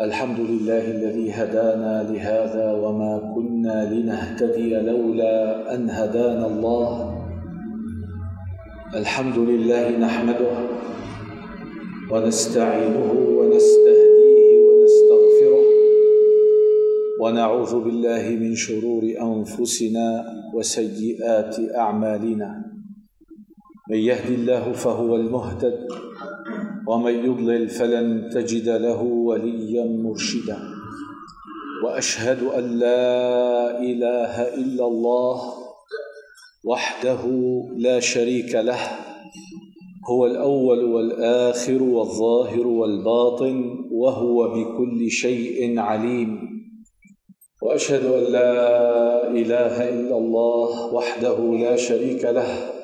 الحمد لله الذي هدانا لهذا وما كنا لنهتدي لولا أن هدانا الله. الحمد لله نحمده ونستعينه ونستهديه ونستغفره ونعوذ بالله من شرور أنفسنا وسيئات أعمالنا. من يهد الله فهو المهتد ومن يضلل فلن تجد له وليا مرشدا. وأشهد أن لا إله إلا الله وحده لا شريك له هو الأول والآخر والظاهر والباطن وهو بكل شيء عليم. وأشهد أن لا إله إلا الله وحده لا شريك له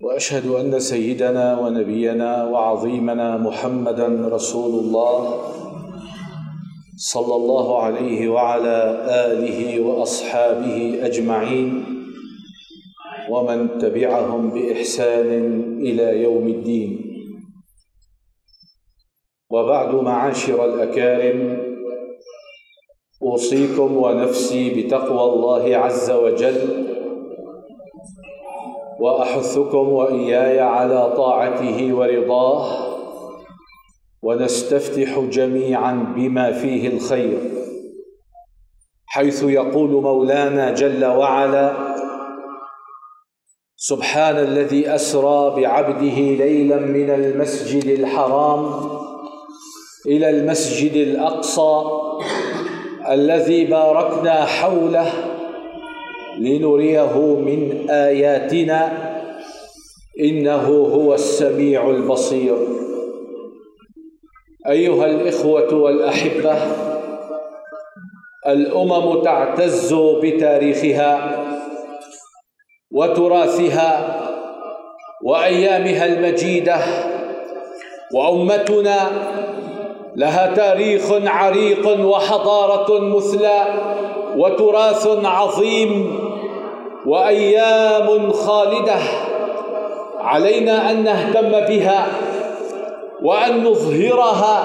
وأشهد أن سيدنا ونبينا وعظيمنا محمدا رسول الله صلى الله عليه وعلى آله وأصحابه أجمعين ومن تبعهم بإحسان إلى يوم الدين. وبعد معاشر الأكارم أوصيكم ونفسي بتقوى الله عز وجل. وأحثكم وإياي على طاعته ورضاه ونستفتح جميعا بما فيه الخير حيث يقول مولانا جل وعلا سبحان الذي أسرى بعبده ليلا من المسجد الحرام إلى المسجد الأقصى الذي باركنا حوله لنريه من آياتنا. إنه هو السميع البصير. أيها الإخوة والأحبة الأمم تعتز بتاريخها وتراثها وأيامها المجيدة وأمتنا لها تاريخ عريق وحضارة مثلى وتراث عظيم وأيام خالدة. علينا أن نهتم بها وأن نظهرها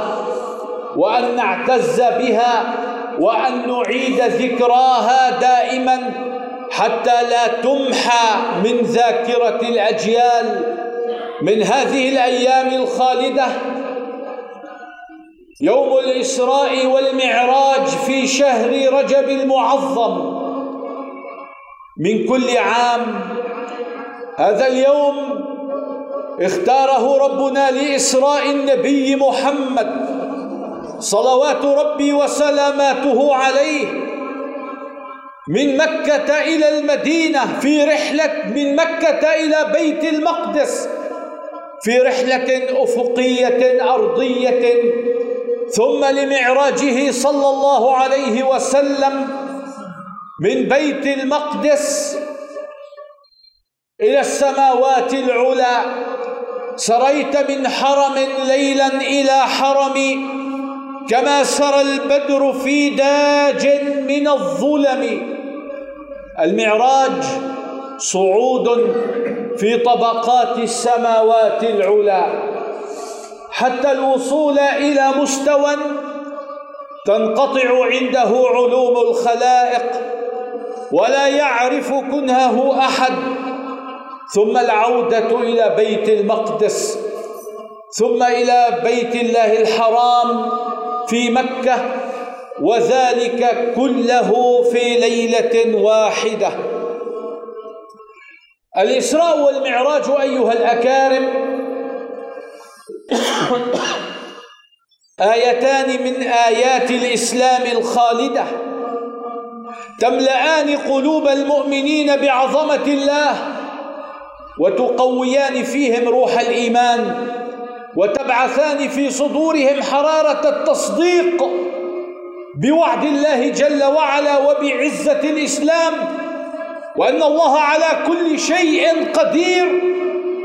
وأن نعتز بها وأن نعيد ذكراها دائما حتى لا تمحى من ذاكرة الأجيال من هذه الأيام الخالدة. يوم الإسراء والمعراج في شهر رجب المعظم. من كل عام. هذا اليوم اختاره ربنا لإسراء النبي محمد صلوات ربي وسلاماته عليه من مكة إلى المدينة في رحلة من مكة إلى بيت المقدس في رحلة أفقية أرضية ثم لمعراجه صلى الله عليه وسلم من بيت المقدس إلى السماوات العلى. سريت من حرم ليلا إلى حرم كما سرى البدر في داج من الظلم. المعراج صعود في طبقات السماوات العلى. حتى الوصول إلى مستوى تنقطع عنده علوم الخلائق. ولا يعرف كنهه أحد. ثم العودة إلى بيت المقدس. ثم إلى بيت الله الحرام في مكة. وذلك كله في ليلة واحدة. الإسراء والمعراج أيها الأكارم. آيتان من آيات الإسلام الخالدة. تملأان قلوب المؤمنين بعظمة الله وتقويان فيهم روح الإيمان وتبعثان في صدورهم حرارة التصديق بوعد الله جل وعلا وبعزة الإسلام وأن الله على كل شيء قدير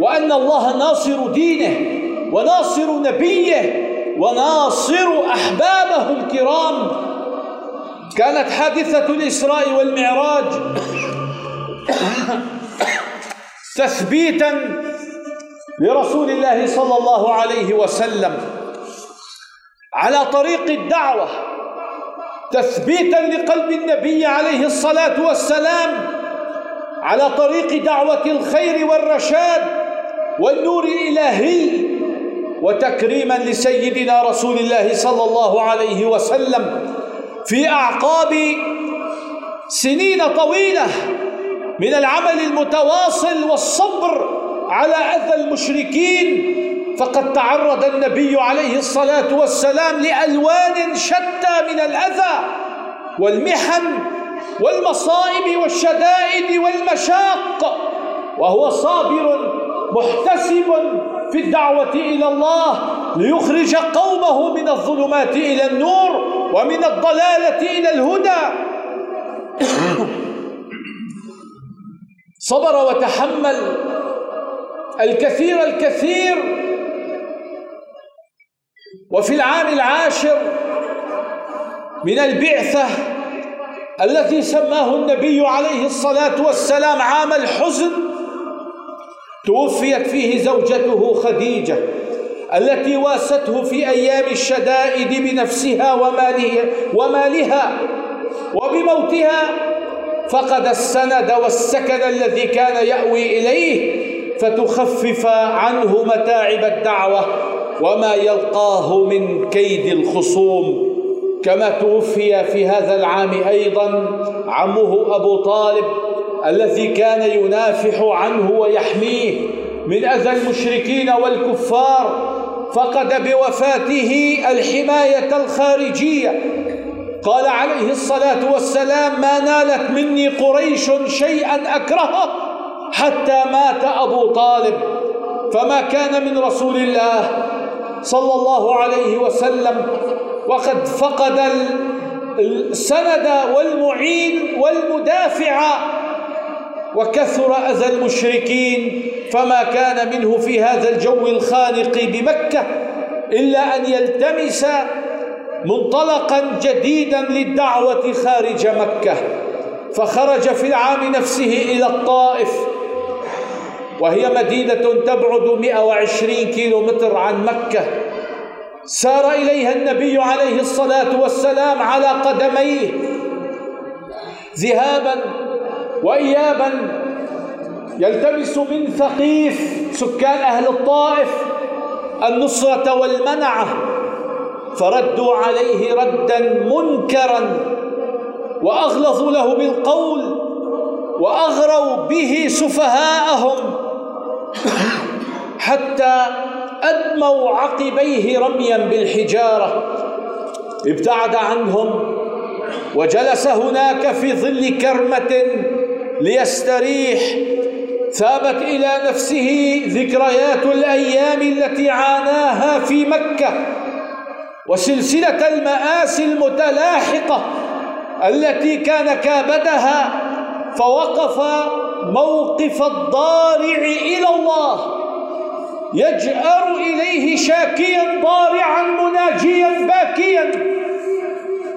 وأن الله ناصر دينه وناصر نبيه وناصر أحبابه الكرام. كانت حادثة الإسراء والمعراج. تثبيتا لرسول الله صلى الله عليه وسلم على طريق الدعوة. تثبيتا لقلب النبي عليه الصلاة والسلام على طريق دعوة الخير والرشاد والنور الإلهي وتكريما لسيدنا رسول الله صلى الله عليه وسلم في أعقاب سنين طويلة من العمل المتواصل والصبر على أذى المشركين فقد تعرض النبي عليه الصلاة والسلام لألوان شتى من الأذى والمحن والمصائب والشدائد والمشاق وهو صابر محتسب في الدعوة إلى الله. ليخرج قومه من الظلمات إلى النور ومن الضلالة إلى الهدى. صبر وتحمل الكثير الكثير. وفي العام العاشر من البعثة التي سماه النبي عليه الصلاة والسلام عام الحزن توفيت فيه زوجته خديجة. التي واسته في أيام الشدائد بنفسها ومالها, ومالها وبموتها. فقد السند والسكن الذي كان يأوي إليه فتخفف عنه متاعب الدعوة وما يلقاه من كيد الخصوم. كما توفي في هذا العام أيضا عمه أبو طالب الذي كان ينافح عنه ويحميه من أذى المشركين والكفار. فقد بوفاته الحماية الخارجية. قال عليه الصلاة والسلام ما نالت مني قريش شيئا أكرهه حتى مات أبو طالب. فما كان من رسول الله صلى الله عليه وسلم. وقد فقد السند والمعين والمدافع وكثر أذى المشركين فما كان منه في هذا الجو الخانق بمكة إلا أن يلتمس منطلقا جديدا للدعوة خارج مكة فخرج في العام نفسه إلى الطائف وهي مدينة تبعد 120 كيلو متر عن مكة. سار إليها النبي عليه الصلاة والسلام على قدميه ذهابا وإيابا يلتمس من ثقيف سكان أهل الطائف النصرة والمنعة فردوا عليه ردا منكرا وأغلظوا له بالقول وأغروا به سفهاءهم حتى أدموا عقبيه رميا بالحجارة. ابتعد عنهم وجلس هناك في ظل كرمة ليستريح ثابت إلى نفسه ذكريات الأيام التي عاناها في مكة وسلسلة المآسي المتلاحقة التي كان كابدها فوقف موقف الضارع إلى الله يجأر إليه شاكيا ضارعا مناجيا باكيا.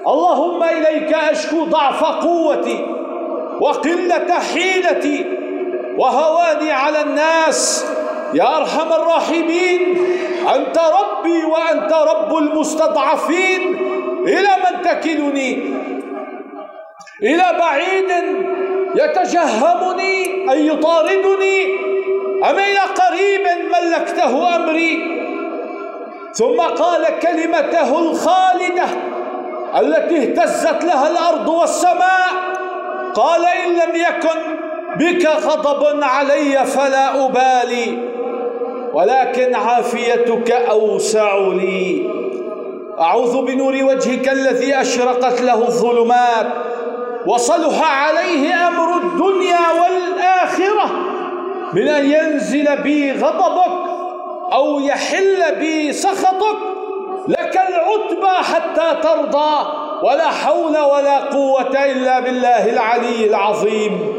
اللهم إليك أشكو ضعف قوتي. وقلة حيلتي وهواني على الناس. يا أرحم الراحمين أنت ربي وأنت رب المستضعفين. إلى من تكلني؟ إلى بعيد يتجهمني أي يطاردني؟ أم إلى قريب ملكته أمري؟ ثم قال كلمته الخالدة التي اهتزت لها الأرض والسماء. قال إن لم يكن بك غضب علي فلا أبالي ولكن عافيتك أوسع لي. أعوذ بنور وجهك الذي أشرقت له الظلمات وصلح عليه أمر الدنيا والآخرة. من أن ينزل بي غضبك أو يحل بي سخطك لك العتبى حتى ترضى. ولا حول ولا قوة إلا بالله العلي العظيم.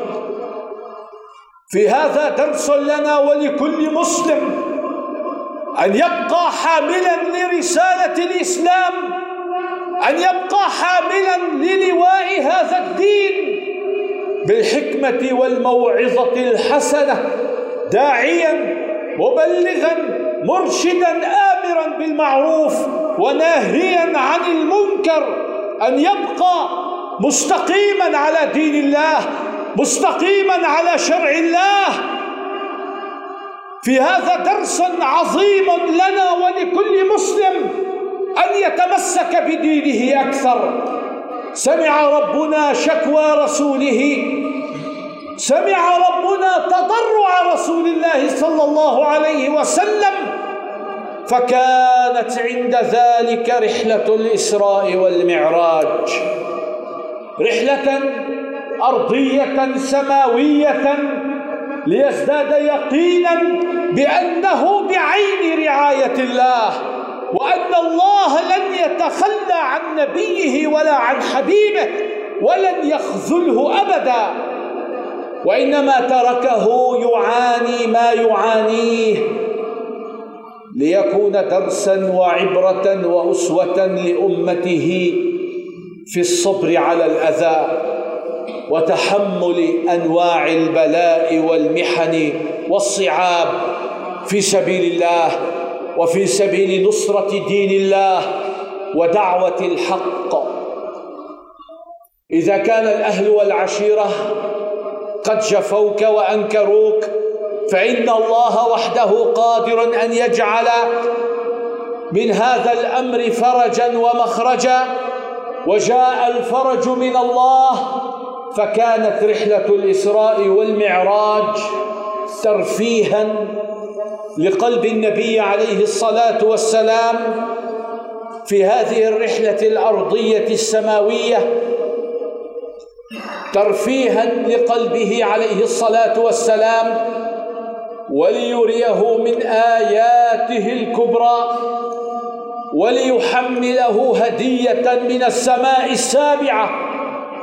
في هذا درس لنا ولكل مسلم أن يبقى حاملا لرسالة الإسلام أن يبقى حاملا للواء هذا الدين بالحكمة والموعظة الحسنة داعيا مبلغا مرشدا آمرا بالمعروف وناهيا عن المنكر. أن يبقى مستقيما على دين الله مستقيما على شرع الله. في هذا درس عظيم لنا ولكل مسلم أن يتمسك بدينه أكثر. سمع ربنا شكوى رسوله. سمع ربنا تضرع رسول الله صلى الله عليه وسلم. فكانت عند ذلك رحلة الإسراء والمعراج. رحلة أرضية سماوية ليزداد يقينا بأنه بعين رعاية الله وأن الله لن يتخلى عن نبيه ولا عن حبيبه ولن يخذله أبدا. وإنما تركه يعاني ما يعانيه. ليكون درسا وعبرة وأسوة لأمته في الصبر على الأذى وتحمل أنواع البلاء والمحن والصعاب في سبيل الله وفي سبيل نصرة دين الله ودعوة الحق. إذا كان الأهل والعشيرة قد جفوك وأنكروك فإن الله وحده قادر أن يجعل من هذا الأمر فرجا ومخرجا وجاء الفرج من الله فكانت رحلة الإسراء والمعراج ترفيها لقلب النبي عليه الصلاة والسلام في هذه الرحلة الأرضية السماوية ترفيها لقلبه عليه الصلاة والسلام وليريه من آياته الكبرى وليحمله هدية من السماء السابعة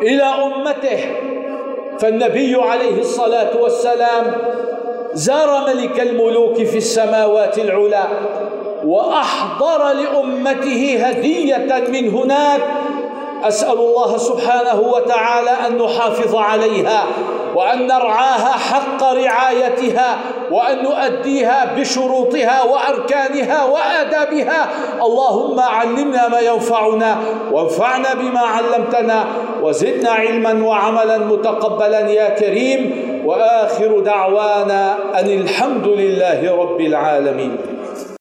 إلى أمته. فالنبي عليه الصلاة والسلام زار ملك الملوك في السماوات العلى وأحضر لأمته هدية من هناك أسأل الله سبحانه وتعالى أن نحافظ عليها وأن نرعاها حق رعايتها وأن نؤديها بشروطها وأركانها وآدابها. اللهم علمنا ما ينفعنا وانفعنا بما علمتنا وزدنا علما وعملا متقبلا يا كريم. وآخر دعوانا أن الحمد لله رب العالمين.